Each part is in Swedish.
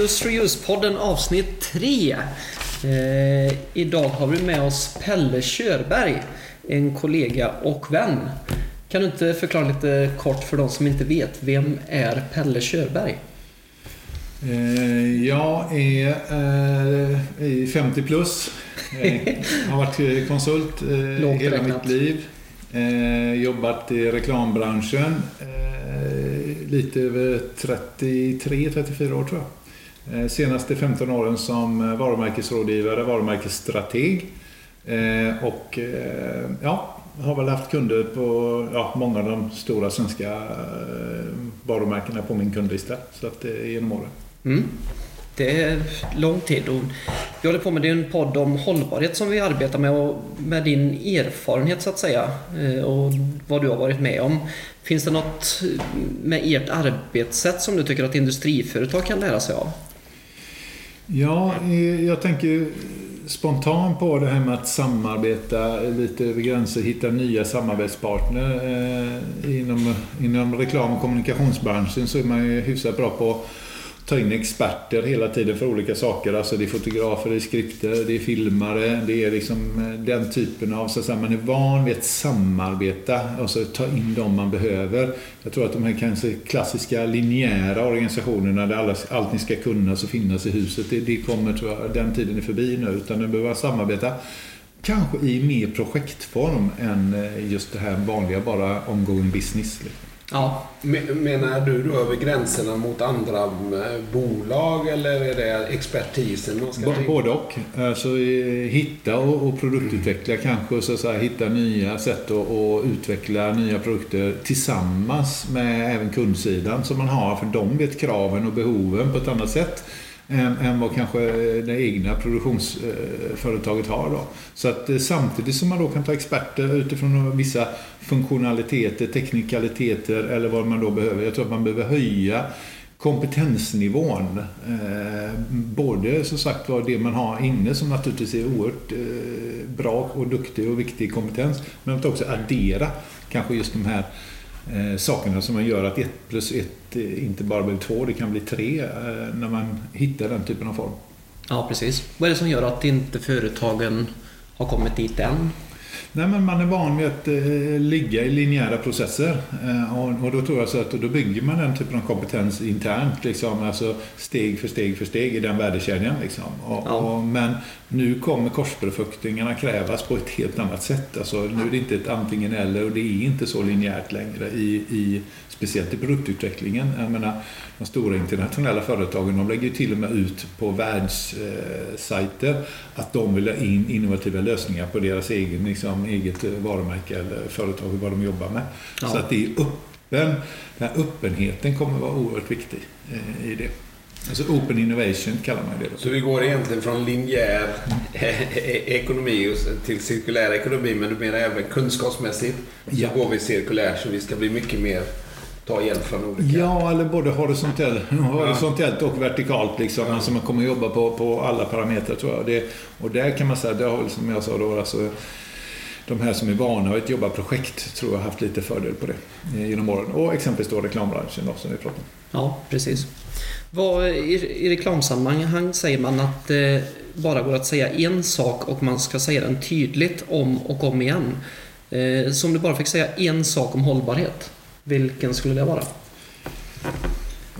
Use for Use-podden avsnitt 3. Eh, idag har vi med oss Pelle Körberg, en kollega och vän. Kan du inte förklara lite kort för de som inte vet, vem är Pelle Körberg? Eh, jag är eh, 50 plus. Jag har varit konsult eh, hela mitt liv. Eh, jobbat i reklambranschen eh, lite över 33-34 år tror jag. Eh, senaste 15 åren som eh, varumärkesrådgivare, varumärkesstrateg. Eh, och ja, har väl haft kunder på ja, många av de stora svenska varumärkena på min kundlista. Så att det är genom åren. Mm. Det är lång tid och vi håller på med en podd om hållbarhet som vi arbetar med och med din erfarenhet så att säga och vad du har varit med om. Finns det något med ert arbetssätt som du tycker att industriföretag kan lära sig av? Ja, eh, jag tänker spontant på det här med att samarbeta lite över gränser, hitta nya samarbetspartner. Eh, inom, inom reklam och kommunikationsbranschen så är man ju hyfsat bra på ta in experter hela tiden för olika saker. Alltså det är fotografer, det är skripter, det är filmare. Det är liksom eh, den typen av, så att säga, man är van vid att samarbeta och så ta in dem man behöver. Jag tror att de här kanske klassiska linjära organisationerna där alla, allting ska kunnas och finnas i huset, det, det kommer, tror jag, den tiden är förbi nu. Utan nu behöver samarbeta kanske i mer projektform än eh, just det här vanliga bara ongoing business. Liksom. Ja. Menar du då över gränserna mot andra eh, bolag eller är det expertisen man ska Både och. Alltså, hitta och, produktutveckla mm. kanske och så att säga, hitta nya sätt att utveckla nya produkter tillsammans med även kundsidan som man har för de vet kraven och behoven på ett annat sätt än, än vad kanske eh, det egna produktionsföretaget har. Då. Så att eh, samtidigt som man då kan ta experter utifrån vissa funktionaliteter, teknikaliteter eller vad man då behöver. Jag tror att man behöver höja kompetensnivån. Eh, både som sagt var det man har inne som naturligtvis är oerhört eh, bra och duktig och viktig kompetens. Men att också addera kanske just de här eh, sakerna som gör att ett plus ett eh, inte bara blir två, det kan bli tre eh, när man hittar den typen av form. Ja, precis. Vad är det som gör att inte företagen har kommit dit än? Nej, men man är van vid att eh, ligga i linjära processer. Eh, och, och, då tror jag så att då bygger man den typen av kompetens internt. Liksom, alltså steg för steg för steg i den värdekedjan. Liksom. Och, ja. och, men nu kommer korsbefruktningarna krävas på ett helt annat sätt. Alltså, nu är det inte ett antingen eller och det är inte så linjärt längre i, i speciellt i produktutvecklingen. Jag menar, de stora internationella företagen de lägger till och med ut på världssajter att de vill ha in innovativa lösningar på deras egen, liksom, eget varumärke eller företag, vad de jobbar med. Ja. Så att det är öppen, den här öppenheten kommer att vara oerhört viktig eh, i det. Alltså open innovation kallar man det. Då. Så vi går egentligen från linjär ekonomi till cirkulär ekonomi, men du menar även kunskapsmässigt så ja. går vi cirkulärt så vi ska bli mycket mer ta hjälp från olika... Ja, eller både horisontellt, horisontellt och vertikalt. Liksom. Ja. Alltså man kommer jobba på, på alla parametrar tror jag. Det, och där kan man säga, det har som jag sa då, alltså, de här som är vana att jobba projekt tror jag har haft lite fördel på det eh, genom åren. Och exempelvis då reklambranschen då, som vi pratade om. Ja, precis. Vad, i, I reklamsammanhang säger man att det bara går att säga en sak och man ska säga den tydligt om och om igen. Eh, så om du bara fick säga en sak om hållbarhet, vilken skulle det vara?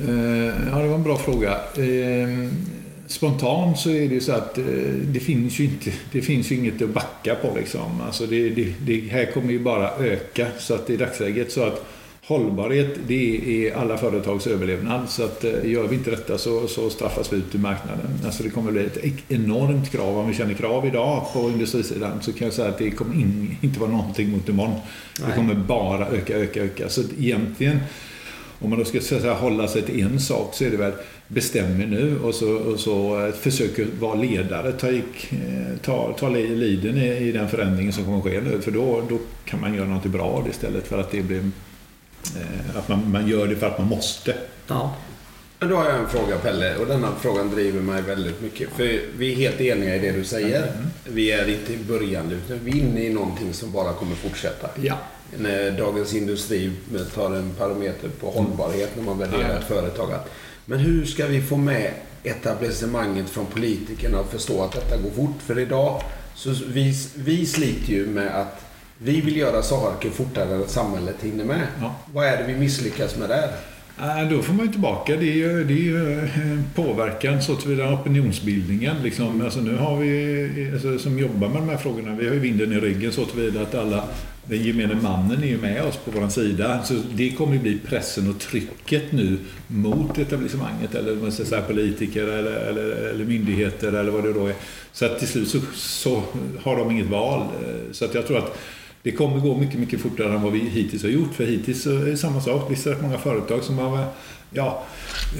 Eh, ja, det var en bra fråga. Ehm, spontant så är det ju så att eh, det finns ju, inte, det finns ju inget att backa på. Liksom. Alltså det, det, det här kommer ju bara öka. Så att i dagsläget så att hållbarhet, det är alla företags överlevnad. Så att gör vi inte detta så, så straffas vi ut ur marknaden. Alltså det kommer bli ett enormt krav. Om vi känner krav idag på industrisidan så kan jag säga att det kommer in, inte vara någonting mot imorgon. Nej. Det kommer bara öka, öka, öka. Så egentligen, om man då ska säga, hålla sig till en sak så är det väl bestäm er nu och så, och så försök vara ledare. Ta, ta, ta liden i, i den förändringen som kommer ske nu. För då, då kan man göra något bra istället för att det blir Eh, att man, man gör det för att man måste. Ja. Men då har jag en fråga Pelle och denna frågan driver mig väldigt mycket. För vi är helt eniga i det du säger. Mm. Vi är inte i början utan vi är inne i någonting som bara kommer fortsätta. Ja. När Dagens Industri tar en parameter på hållbarhet när man värderar ett företag. Men hur ska vi få med etablissemanget från politikerna att förstå att detta går fort? För idag, så vi, vi sliter ju med att vi vill göra saker fortare än samhället hinner med. Ja. Vad är det vi misslyckas med där? Äh, Då får man ju tillbaka. Det är ju, det är ju eh, påverkan så tillvida opinionsbildningen. Liksom. Alltså nu har vi alltså, som jobbar med de här frågorna, vi har ju vinden i ryggen så tillvida att alla, den gemene mannen är ju med oss på vår sida. Så det kommer ju bli pressen och trycket nu mot etablissemanget eller man ska säga, politiker eller, eller, eller myndigheter eller vad det då är. Så att till slut så, så har de inget val. Eh, Så att jag tror att det kommer gå mycket, mycket fortare än vad vi hittills har gjort. För hittills är det samma sak. Visst är det många företag som har, ja,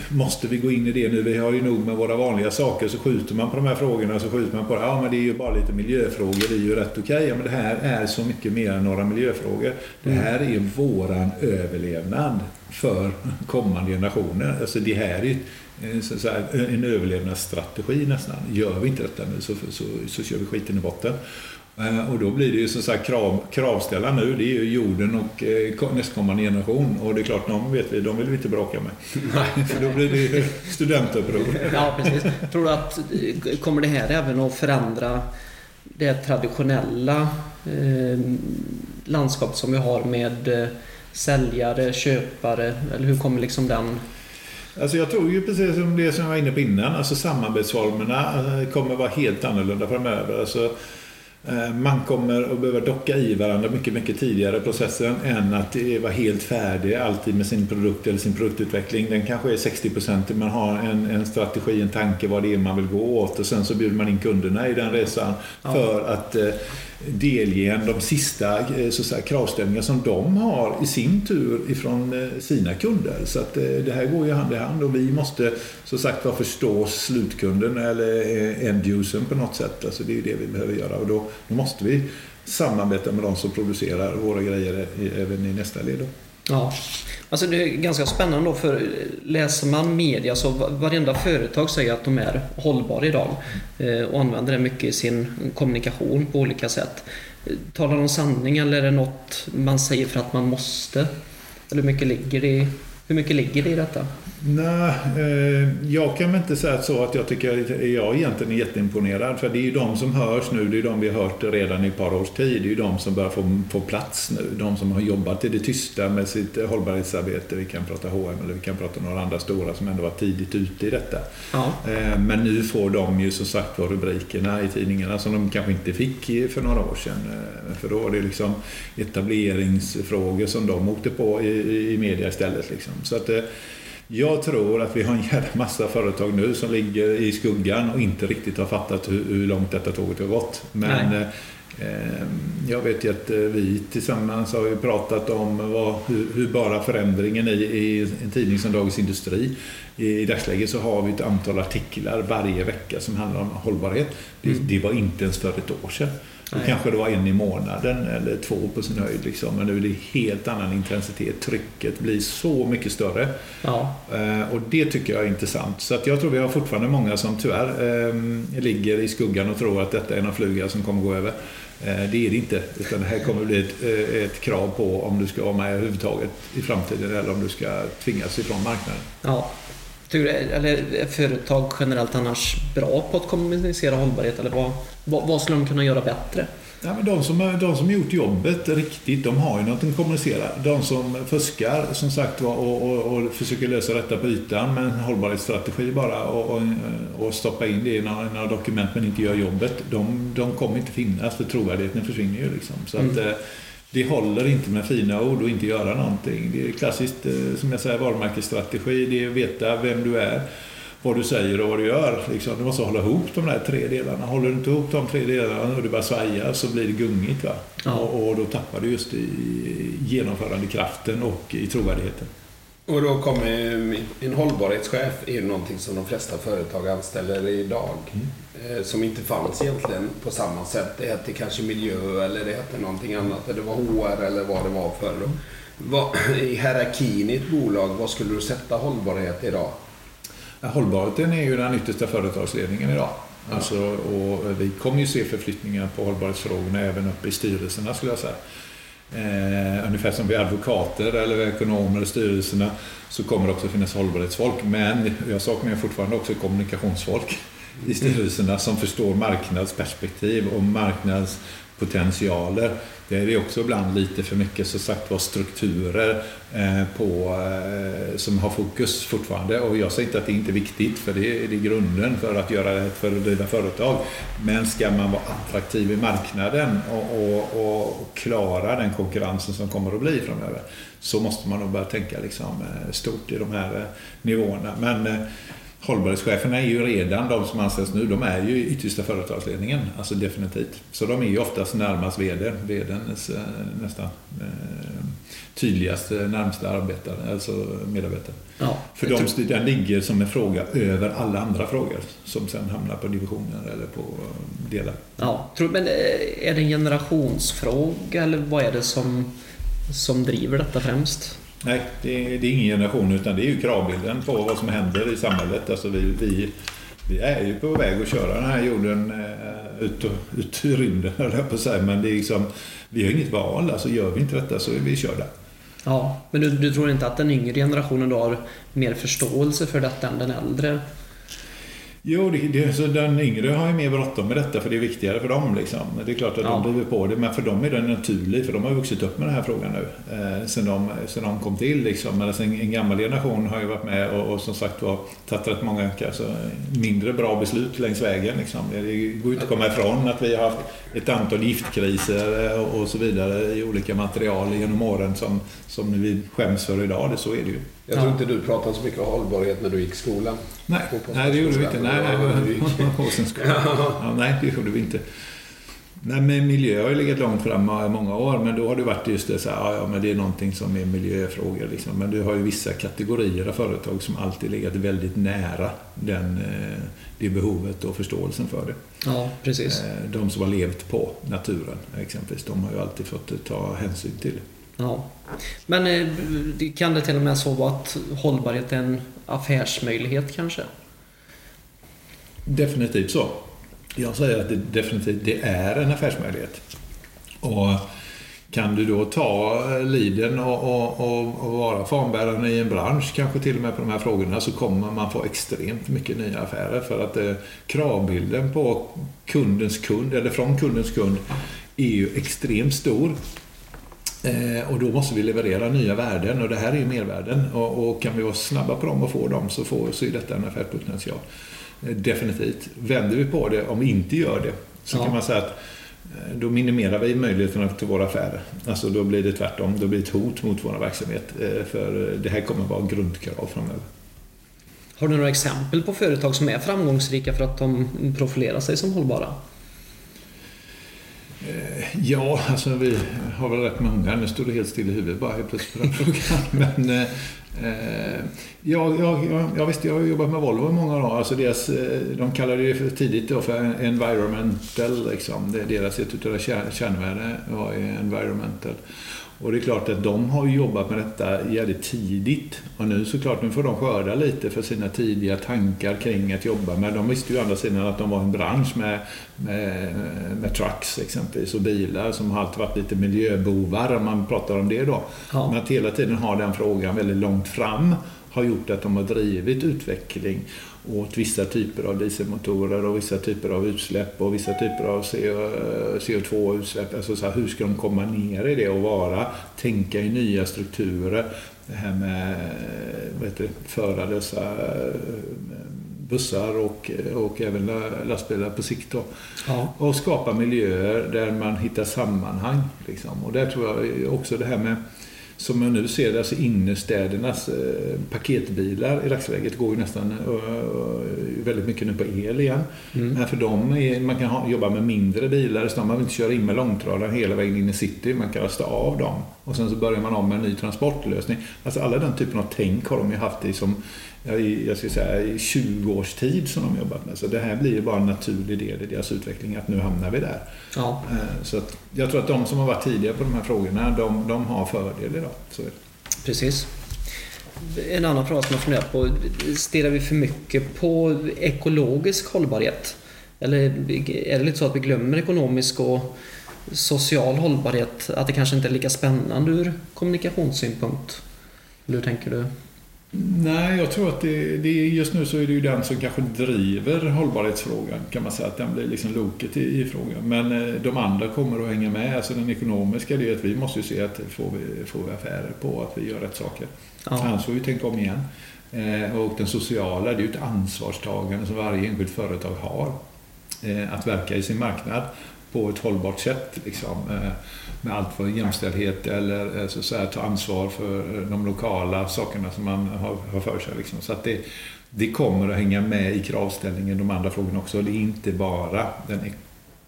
måste vi gå in i det nu? Vi har ju nog med våra vanliga saker. Så skjuter man på de här frågorna så skjuter man på det. Ja, men det är ju bara lite miljöfrågor. Det är ju rätt okej. Ja, men det här är så mycket mer än några miljöfrågor. Det här är våran överlevnad för kommande generationer. Alltså det här är eh, en överlevnadsstrategi nästan. Gör vi inte detta nu så, så, så kör vi skiten i botten. Eh, Och då blir det ju som sagt krav, kravställa nu, det är ju jorden och eh, ko- nästkommande generation. Och det är klart, de vet vi, de vill vi inte bråka med. För då blir det ju studentuppror. Ja, precis. Tror du att eh, kommer det här även att förändra det traditionella eh, landskap som vi har med eh, säljare, köpare? Eller hur kommer liksom den... Alltså jag tror ju precis som det som jag var inne på innan, alltså samarbetsformerna kommer vara helt annorlunda framöver. Alltså, man kommer att behöva docka i varandra mycket, mycket tidigare i processen än att vara helt färdig alltid med sin produkt eller sin produktutveckling. Den kanske är 60 procent. Man har en, en strategi, en tanke vad det är man vill gå åt och sen så bjuder man in kunderna i den resan Ja. för att eh, delge en de sista eh, så säga, kravställningar som de har i sin tur ifrån eh, sina kunder. Så att eh, det här går ju hand i hand och vi måste så sagt var förstå slutkunden eller end-usern på något sätt. Alltså det är ju det vi behöver göra och då, då måste vi samarbeta med de som producerar våra grejer även i nästa led. Då. Ja, alltså det är ganska spännande då för läser man media så varenda företag säger att de är hållbara idag eh, och använder det mycket i sin kommunikation på olika sätt. Talar de sanning eller är det något man säger för att man måste? Eller hur mycket ligger det i, hur mycket ligger det i detta? Nej, eh, jag kan väl inte säga så att jag tycker att jag egentligen är jätteimponerad. För det är ju de som hörs nu, det är de vi har hört redan i ett par års tid. Det är ju de som börjar få, få plats nu. De som har jobbat i det tysta med sitt hållbarhetsarbete. Vi kan prata H&M eller vi kan prata några andra stora som ändå var tidigt ute i detta. Ja, Eh, Men nu får de ju som sagt var rubrikerna i tidningarna som de kanske inte fick för några år sedan. Eh, För då var det liksom etableringsfrågor som de åkte på i, i- i media istället. Liksom. Så att, eh, jag tror att vi har en jävla massa företag nu som ligger i skuggan och inte riktigt har fattat hur, hur långt detta tåget har gått. Men eh, eh, jag vet ju att eh, vi tillsammans har pratat om vad, hur, hur bara förändringen i, i en tidning som Dagens Industri i, i dagsläget så har vi ett antal artiklar varje vecka som handlar om hållbarhet. Det, Mm. det var inte ens för ett år sedan. Då kanske det var en i månaden eller två på sin höjd. Liksom. Men nu är det helt annan intensitet. Trycket blir så mycket större. ja, Eh, och det tycker jag är intressant. Så att jag tror vi har fortfarande många som tyvärr eh, ligger i skuggan och tror att detta är en fluga som kommer gå över. Eh, det är det inte. Utan det här kommer bli ett, eh, ett krav på om du ska vara med överhuvudtaget i framtiden eller om du ska tvingas ifrån marknaden. ja. Du, eller är företag generellt annars bra på att kommunicera hållbarhet? Eller vad, vad, vad skulle de kunna göra bättre? Ja, men de, som, de som gjort jobbet riktigt, de har ju något att kommunicera. De som fuskar, som sagt var, och, och, och försöker lösa detta på ytan med en hållbarhetsstrategi bara och, och, och stoppa in det i några, några dokument men inte gör jobbet, de, de kommer inte finnas för trovärdigheten försvinner ju. Liksom. Så att, Mm. eh, det håller inte med fina ord och inte göra någonting. Det är klassiskt, eh, som jag säger, varumärkesstrategi. Det är att veta vem du är vad du säger och vad du gör. Liksom, du måste hålla ihop de där tre delarna. Håller du inte ihop de tre delarna och det bara svajar så blir det gungigt. Va? Ja. Och, och då tappar du just i genomförandekraften och i trovärdigheten. Och då kommer en hållbarhetschef är någonting som de flesta företag anställer idag. Eh, Som inte fanns egentligen på samma sätt. Det hette kanske miljö eller det hette någonting annat. Eller det var HR eller vad det var förr. Vad, I hierarkin i ett bolag, vad skulle du sätta hållbarhet idag? Hållbarheten är ju den yttersta företagsledningen idag. Alltså, och vi kommer ju se förflyttningar på hållbarhetsfrågorna även uppe i styrelserna skulle jag säga. Eh, ungefär som vi advokater eller ekonomer i styrelserna så kommer det också finnas hållbarhetsfolk. Men jag saknar fortfarande också kommunikationsfolk i styrelserna som förstår marknadsperspektiv och marknads Potentialer, Det är också ibland lite för mycket så sagt var strukturer eh, på, eh, som har fokus fortfarande. Och jag säger inte att det inte är viktigt för det är, det grunden för att göra ett för att driva företag. Men ska man vara attraktiv i marknaden och, och, och, klara den konkurrensen som kommer att bli framöver så måste man nog börja tänka liksom, eh, stort i de här nivåerna. Men Hållbarhetscheferna är ju redan, de som anställs nu, de är ju yttersta företagsledningen. Alltså definitivt. Så de är ju oftast närmast VD. VDns eh, nästan eh, tydligaste, närmsta arbetare, alltså medarbetare. Ja, För de, tror... den ligger som en fråga över alla andra frågor som sen hamnar på divisioner eller på delar. Ja, men eh, är det en generationsfråga eller vad är det som, som driver detta främst? Nej, det är, det är ingen generation utan det är ju kravbilden på vad som händer i samhället. Alltså vi, vi, vi är ju på väg att köra den här jorden eh, ut, ut i rymden, höll jag på att säga. Men det är liksom, vi har inget val. Alltså gör vi inte detta så är vi körda. Ja, men du, du tror inte att den yngre generationen då har mer förståelse för detta än den äldre? Jo, det, det, så den yngre har ju mer bråttom med detta för det är viktigare för dem. Liksom. Det är klart att ja. de driver på det, men för dem är det naturligt för de har vuxit upp med den här frågan nu. Eh, sen, de, sen de kom till. Liksom. Men alltså en, en gammal generation har ju varit med och, och som sagt var tagit rätt många alltså, mindre bra beslut längs vägen. Liksom. Det går ju inte att komma ifrån att vi har haft ett antal giftkriser och, och så vidare i olika material genom åren som, som vi skäms för idag. Det, så är det ju. Jag tror inte du pratade så mycket om hållbarhet när du gick i skolan. Nej, nej det gjorde vi inte. Nej, nej, ja, nej, det gjorde vi inte. Nej, men miljö har ju legat långt fram i många år, men då har det varit just det så här, ja, men det är någonting som är miljöfrågor. Liksom. Men du har ju vissa kategorier av företag som alltid legat väldigt nära den, eh, det behovet och förståelsen för det. Ja, precis. Eh, de som har levt på naturen exempelvis, de har ju alltid fått ta hänsyn till det. Ja. Men eh, kan det till och med så vara att hållbarhet är en affärsmöjlighet kanske? Definitivt så. Jag säger att det definitivt det är en affärsmöjlighet. Och kan du då ta eh, liden och, och, och, och vara fanbäraren i en bransch, kanske till och med på de här frågorna, så kommer man få extremt mycket nya affärer. För att eh, kravbilden på kundens kund, eller från kundens kund, är ju extremt stor. Eh, och då måste vi leverera nya värden och det här är ju mervärden. Och, och kan vi vara snabba på dem och få dem så, får, så är detta en affärspotential. Eh, definitivt. Vänder vi på det, om vi inte gör det, så ja. kan man säga att eh, då minimerar vi möjligheterna till våra affärer. Alltså då blir det tvärtom, då blir det ett hot mot vår verksamhet. Eh, för det här kommer vara grundkrav framöver. Har du några exempel på företag som är framgångsrika för att de profilerar sig som hållbara? Eh, ja, alltså vi har väl rätt många. Nu står det helt still i huvudet bara helt plötsligt på den frågan. Men, eh, eh ja, ja, ja, visst, jag har jobbat med Volvo i många år. Alltså deras, eh, de kallade det för tidigt då för environmental. Liksom. Deras ett av kärnvärden var environmental. Och det är klart att de har jobbat med detta jävligt tidigt. Och nu såklart, nu får de skörda lite för sina tidiga tankar kring att jobba med. De visste ju å andra sidan att de var en bransch med, med, med trucks exempelvis och bilar som har alltid varit lite miljöbovar om man pratar om det då. Ja. Men att hela tiden ha den frågan väldigt långt fram har gjort att de har drivit utveckling åt vissa typer av dieselmotorer och vissa typer av utsläpp och vissa typer av CO2-utsläpp. Alltså så här, hur ska de komma ner i det och vara, tänka i nya strukturer. Det här med det, föra dessa eh, bussar och, och även lastbilar på sikt. Ja. Och skapa miljöer där man hittar sammanhang. Liksom. Och där tror jag också det här med som jag nu ser det, alltså innerstädernas eh, paketbilar i dagsläget går ju nästan eh, väldigt mycket nu på el igen. Mm. Men för dem, är, man kan ha, jobba med mindre bilar, så man behöver inte köra in med långtradaren hela vägen in i city, man kan rösta av dem. Och sen så börjar man om med en ny transportlösning. Alltså alla den typen av tänk har de ju haft i som jag ska säga, i 20 års tid som de jobbat med. Så det här blir ju bara en naturlig del i deras utveckling, att nu hamnar vi där. Ja. Eh, så att jag tror att de som har varit tidiga på de här frågorna, de, de har fördel idag. Så Precis. En annan fråga som jag funderat på. Stirrar vi för mycket på ekologisk hållbarhet? Eller är det lite så att vi glömmer ekonomisk och social hållbarhet, att det kanske inte är lika spännande ur kommunikationssynpunkt? Eller hur tänker du? Nej, jag tror att det, det, just nu så är det ju den som kanske driver hållbarhetsfrågan kan man säga. Att den blir liksom loket i, i frågan. Men eh, de andra kommer att hänga med. Alltså den ekonomiska det är att vi måste se att får vi, får vi affärer på att vi gör rätt saker. Ja. Annars får vi tänka om igen. Eh, och den sociala, det är ju ett ansvarstagande som varje enskilt företag har. Eh, att verka i sin marknad på ett hållbart sätt. Liksom, eh, med allt från jämställdhet eller så, så här, ta ansvar för de lokala sakerna som man har, har för sig. Liksom. Så att det, det kommer att hänga med i kravställningen, de andra frågorna också. Det är inte bara den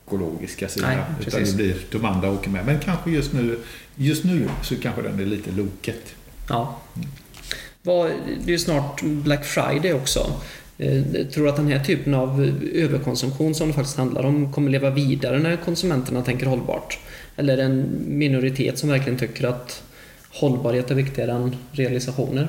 ekologiska sidan, Nej, utan det blir de andra åker med. Men kanske just nu, just nu så kanske den är lite loket. Ja. Mm. Det är ju snart Black Friday också. Eh, tror du att den här typen av överkonsumtion som det faktiskt handlar om kommer leva vidare när konsumenterna tänker hållbart? Eller är det en minoritet som verkligen tycker att hållbarhet är viktigare än realisationer?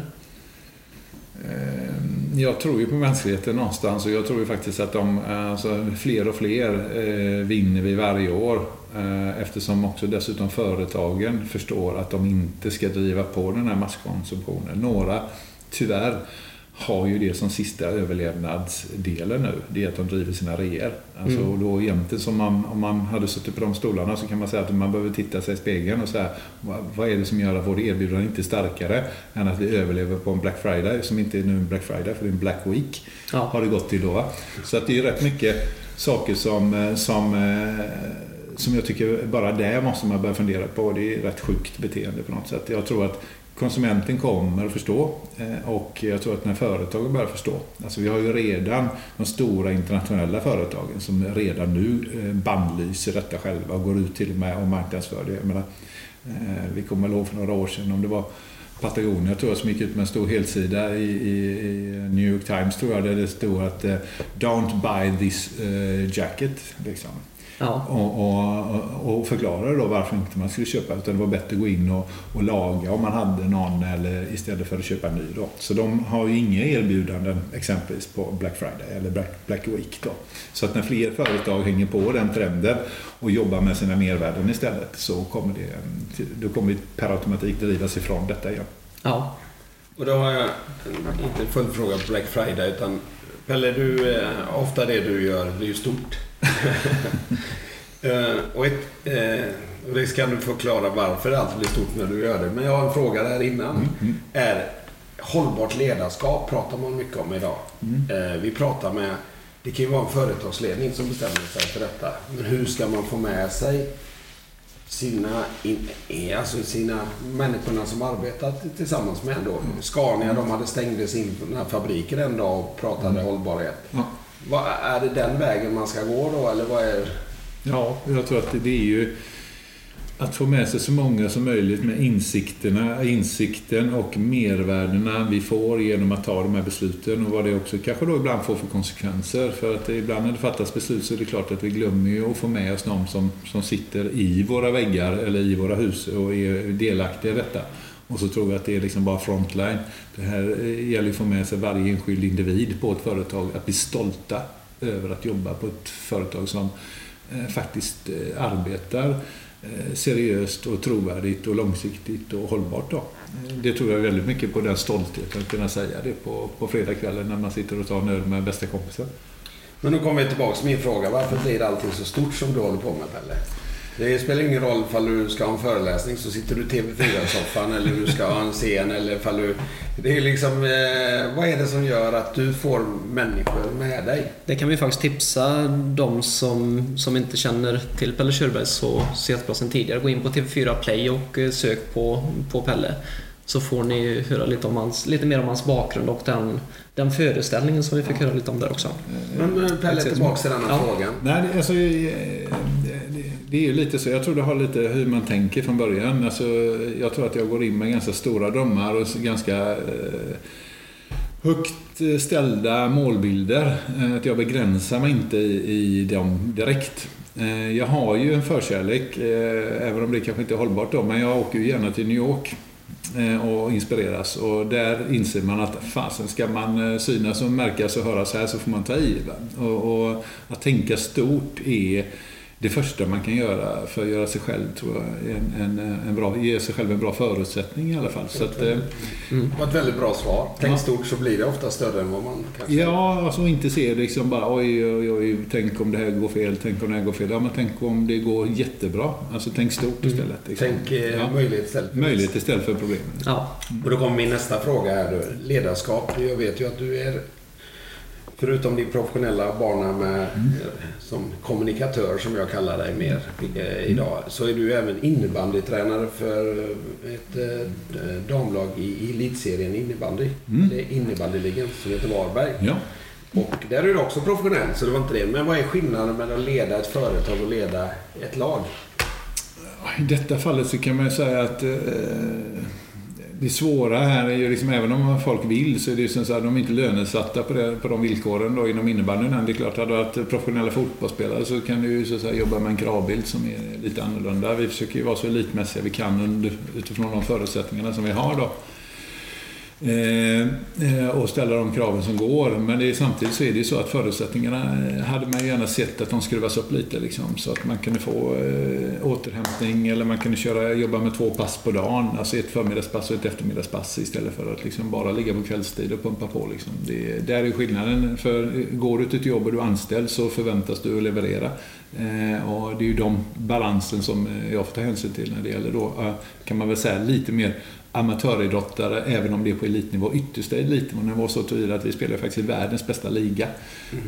Eh, jag tror ju på mänskligheten någonstans och jag tror ju faktiskt att de, eh, alltså, fler och fler eh, vinner vi varje år eh, eftersom också dessutom företagen förstår att de inte ska driva på den här masskonsumtionen. Några, tyvärr, har ju det som sista överlevnadsdelen nu. Det är att de driver sina reor. Alltså, mm. och då egentligen som man, om man hade suttit på de stolarna så kan man säga att man behöver titta sig i spegeln och säga vad är det som gör att vårt erbjudande inte är starkare än att vi överlever på en Black Friday som inte är nu en Black Friday för det är en Black Week. Ja. Har det gått till då. Så att det är rätt mycket saker som, eh, som eh, som jag tycker bara det måste man börja fundera på. Det är rätt sjukt beteende på något sätt. Jag tror att konsumenten kommer att förstå eh, och jag tror att när företagen börjar förstå. Alltså vi har ju redan de stora internationella företagen som redan nu eh, bannlyser bandlyser detta själva och går ut till och med och marknadsför det. Jag menar, eh, vi kommer ihåg för några år sedan om det var Patagonia tror jag som gick ut med en stor helsida i, i, i New York Times tror jag där det stod att Don't buy this jacket. Liksom. Ja. Och, och, och förklarade då varför inte man skulle köpa utan det var bättre att gå in och, och laga om man hade någon eller istället för att köpa en ny. Då. Så de har ju inga erbjudanden exempelvis på Black Friday eller Black, Black Week. Då. Så att när fler företag hänger på den trenden och jobbar med sina mervärden istället så kommer det, då kommer vi per automatik drivas ifrån detta igen. Ja. Och då har jag inte en följdfråga på Black Friday utan Pelle, du, eh, ofta det du gör, det är ju stort. Uh, och ett, uh, det ska du förklara varför det alltid blir stort när du gör det. Men jag har en fråga där innan. Mm, mm. Är hållbart ledarskap pratar man mycket om idag. Mm. Uh, vi pratar med, det kan ju vara en företagsledning som bestämmer sig för detta. Men hur ska man få med sig sina, alltså sina människorna som arbetat tillsammans med ändå. Scania, de hade stängde sin fabriken en dag och pratade mm. hållbarhet. Ja. Vad, är det den vägen man ska gå då, eller vad är... Ja, jag tror att det är ju att få med sig så många som möjligt med insikterna, insikten och mervärdena vi får genom att ta de här besluten och vad det också kanske då ibland får för konsekvenser. För att ibland när det fattas beslut så är det klart att vi glömmer ju att få med oss de som, som sitter i våra väggar eller i våra hus och är delaktiga i detta. Och så tror vi att det är liksom bara frontline. Det här eh, gäller att få med sig varje enskild individ på ett företag att bli stolta över att jobba på ett företag som eh, faktiskt eh, arbetar seriöst och trovärdigt och långsiktigt och hållbart. Då. Det tror jag väldigt mycket på den stoltheten att kunna säga det på, på fredagskvällen när man sitter och tar en öl med bästa kompisen. Men nu kommer vi tillbaka till min fråga. Varför blir allting så stort som du håller på med Pelle? Det spelar ingen roll ifall du ska ha en föreläsning så sitter du i TV4-soffan eller du ska ha en scen eller ifall du... Det är liksom... Eh, vad är det som gör att du får människor med dig? Det kan vi faktiskt tipsa de som, som inte känner till Pelle Körberg så, så jättebra sedan tidigare. Gå in på TV4 Play och eh, sök på, på Pelle. Så får ni höra lite, om hans, lite mer om hans bakgrund och den, den föreställningen som vi fick höra lite om där också. Men eh, Pelle, tillbaka till denna ja. frågan. Nej, alltså, det är ju lite så. Jag tror det har lite hur man tänker från början. Alltså, jag tror att jag går in med ganska stora drömmar och ganska eh, högt eh, ställda målbilder. Eh, att jag begränsar mig inte i, i dem direkt. Eh, jag har ju en förkärlek, eh, även om det kanske inte är hållbart då, men jag åker ju gärna till New York eh, och inspireras. Och där inser man att fasen, ska man eh, synas och märkas och höras här så får man ta i. Och, och att tänka stort är det första man kan göra för att göra sig själv, tror jag, en, en, en bra, ge sig själv en bra förutsättning i alla fall. Så att, mm. Det var ett väldigt bra svar. Tänk ja. stort så blir det ofta större än vad man kanske... Ja, alltså inte se liksom bara oj, oj, oj, tänk om det här går fel, tänk om det här går fel. Ja, men tänk om det går jättebra. Alltså tänk stort mm. istället. Liksom. Tänk eh, ja. möjlighet istället för Möjlighet istället för problem. Ja. Och då kommer min nästa fråga här. Ledarskap. Jag vet ju att du är Förutom din professionella bana med, mm. som kommunikatör som jag kallar dig mer eh, idag, så är du även innebandytränare för ett eh, damlag i elitserien innebandy. Mm. Det är innebandyligan som heter Varberg. Ja. Och där är du också professionell, så det var inte det. Men vad är skillnaden mellan att leda ett företag och leda ett lag? I detta fallet så kan man säga att eh, det svåra här är ju liksom, även om folk vill, så är det ju så att de är inte lönesatta på, det, på de villkoren då inom innebandyn. än. Det är klart, hade du varit professionella fotbollsspelare så kan du ju så att säga, jobba med en kravbild som är lite annorlunda. Vi försöker ju vara så elitmässiga vi kan under, utifrån de förutsättningarna som vi har då. Eh, eh, och ställa de kraven som går. Men det är, samtidigt så är det ju så att förutsättningarna eh, hade man gärna sett att de skruvas upp lite. Liksom, så att man kunde få eh, återhämtning eller man kunde köra, jobba med två pass på dagen. Alltså ett förmiddagspass och ett eftermiddagspass istället för att liksom bara ligga på kvällstid och pumpa på. Liksom. Det, där är skillnaden. För eh, går du till ett jobb och du är anställd så förväntas du att leverera. Eh, och det är ju de balansen som jag får ta hänsyn till när det gäller då, kan man väl säga, lite mer amatöridrottare, även om det är på elitnivå, yttersta elitnivå så tillvida att vi spelar faktiskt i världens bästa liga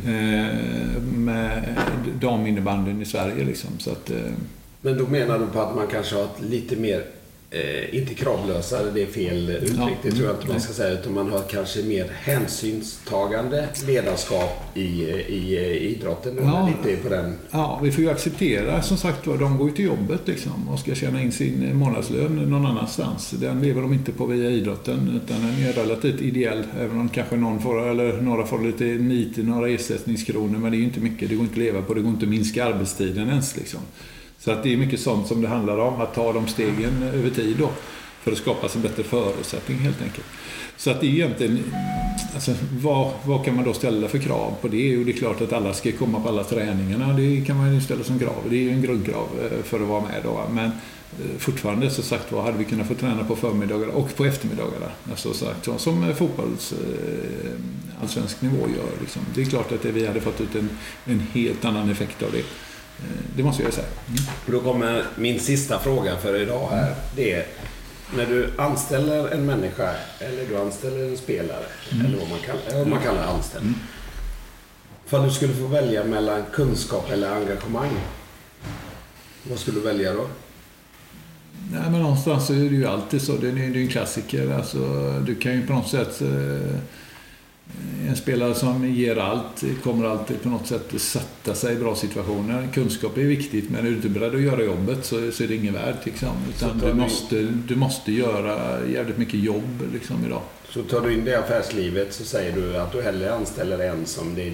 mm. med daminnebandyn i Sverige. Liksom. Så att, eh, Men då menar du på att man kanske har ett lite mer eh, inte kravlösa, det är fel uttryck, ja, det tror jag inte man ska säga, utan man har kanske mer hänsynstagande ledarskap i, i, i idrotten. Ja, lite på den. ja, vi får ju acceptera som sagt var, de går ju till jobbet liksom och ska tjäna in sin månadslön någon annanstans. Den lever de inte på via idrotten, utan den är relativt ideell, även om kanske någon får, eller några får lite nit, några ersättningskronor, men det är ju inte mycket, det går inte att leva på, det går inte att minska arbetstiden ens liksom. Så att det är mycket sånt som det handlar om, att ta de stegen över tid då. För att skapa en bättre förutsättning helt enkelt. Så att det är egentligen, alltså, vad, vad kan man då ställa för krav på det? Jo, det är klart att alla ska komma på alla träningarna. Det kan man ju ställa som krav. Det är ju en grundkrav eh, för att vara med då. Men eh, fortfarande så sagt var hade vi kunnat få träna på förmiddagar och på eftermiddagarna. Alltså sagt, som eh, fotbolls allsvensk nivå gör. Liksom. Det är klart att vi hade fått ut en, en helt annan effekt av det. Eh, det måste jag säga. Mm. Då kommer min sista fråga för idag här. Det är när du anställer en människa eller du anställer en spelare, mm. eller vad man kallar, vad man kallar anställd. Mm. För du skulle få välja mellan kunskap eller engagemang. Vad skulle du välja då? Nej, men någonstans så är det ju alltid så. Det är ju en klassiker. Alltså, du kan ju på något sätt eh, en spelare som ger allt kommer alltid på något sätt sätta sig i bra situationer. Kunskap är viktigt, men är du inte beredd att göra jobbet så, så är det ingen värd. Liksom. Utan du, måste, du måste göra jävligt mycket jobb liksom, idag. Så tar du in det i affärslivet så säger du att du hellre anställer en som det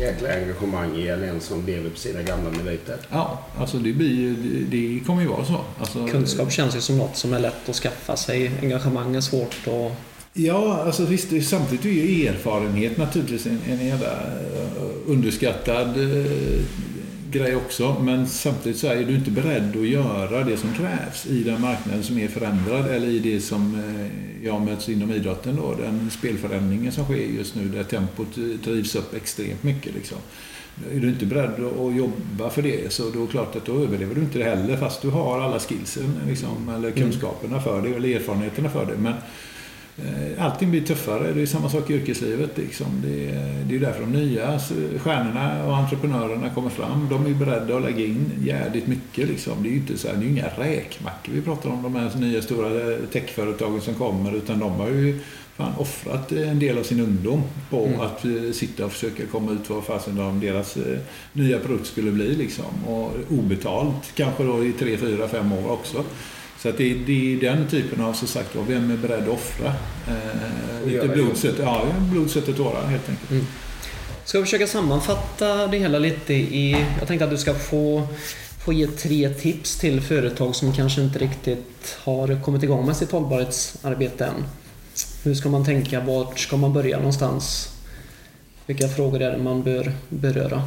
jäkla engagemang i än en som lever på sina gamla meriter. Ja, alltså det, blir, det, kommer ju vara så. Alltså, Kunskap känns ju som något som är lätt att skaffa sig. Engagemang är svårt att Ja, alltså visst, samtidigt är ju erfarenhet naturligtvis en, en jävla eh, underskattad uh, grej också. Men samtidigt så är du inte beredd att göra det som krävs i den marknaden som är förändrad eller i det som uh, jag möts inom idrotten då. Den spelförändringen som sker just nu där tempot drivs upp extremt mycket liksom. Är du inte beredd att jobba för det så då är klart att då överlever du inte det heller fast du har alla skillsen liksom, eller mm. kunskaperna för det eller erfarenheterna för det. Men, Eh, allting blir tuffare. Det är samma sak i yrkeslivet. Liksom. Det, är, det är därför de nya stjärnorna och entreprenörerna kommer fram. De är beredda att lägga in jävligt mycket. Liksom. Det är ju inte så här, det är inga räkmackor vi pratar om, de här nya stora techföretagen som kommer. Utan de har ju fan offrat en del av sin ungdom på mm. att eh, sitta och försöka komma ut vad fasen deras eh, nya produkt skulle bli. Liksom. Och obetalt kanske då i tre, fyra, fem år också. Så att det, det är den typen av, så sagt vem är beredd att offra? Eh, lite blod, svett, ja, blod, svett och tårar helt enkelt. Mm. Ska vi försöka sammanfatta det hela lite i... Jag tänkte att du ska få, få ge tre tips till företag som kanske inte riktigt har kommit igång med sitt hållbarhetsarbete än. Hur ska man tänka? Vart ska man börja någonstans? Vilka frågor är det man bör beröra?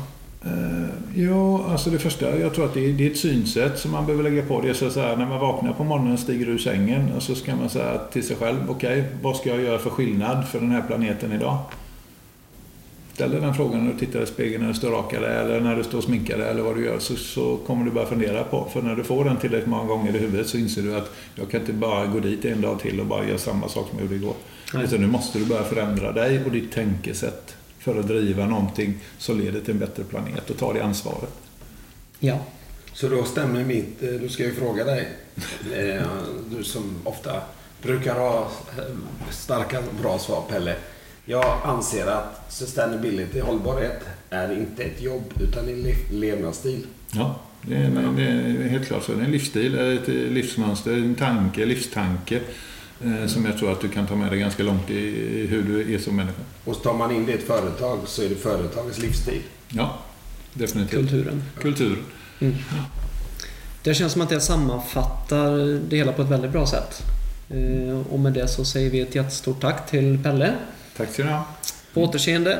Uh, jo, alltså det första, jag tror att det är, det är ett synsätt som man behöver lägga på. Det är så att säga, när man vaknar på morgonen, stiger ur sängen och så ska man säga till sig själv, okej, okay, vad ska jag göra för skillnad för den här planeten idag? Ställ dig den frågan när du tittar i spegeln när du står rakare eller när du står sminkade eller vad du gör så, så kommer du börja fundera på. För när du får den tillräckligt många gånger i huvudet så inser du att jag kan inte bara gå dit en dag till och bara göra samma sak som jag gjorde igår. Utan nu måste du börja förändra dig och ditt tänkesätt för att driva någonting som leder till en bättre planet och ta det ansvaret. Ja. Så då stämmer mitt, eh, då ska jag fråga dig, eh, du som ofta brukar ha eh, starka bra svar Pelle. Jag anser att sustainability, hållbarhet, är inte ett jobb utan en levnadsstil. Ja, det är, det är helt klart så. Det är en livsstil, ett livsmönster, en tanke, livstanke som jag tror att du kan ta med dig ganska långt i hur du är som människa. Och tar man in det i ett företag så är det företagets livsstil. Ja, definitivt. Kulturen. Kultur. Mm. Det känns som att det sammanfattar det hela på ett väldigt bra sätt. Eh, och med det så säger vi ett jättestort tack till Pelle Tack ska ni ha. På återseende.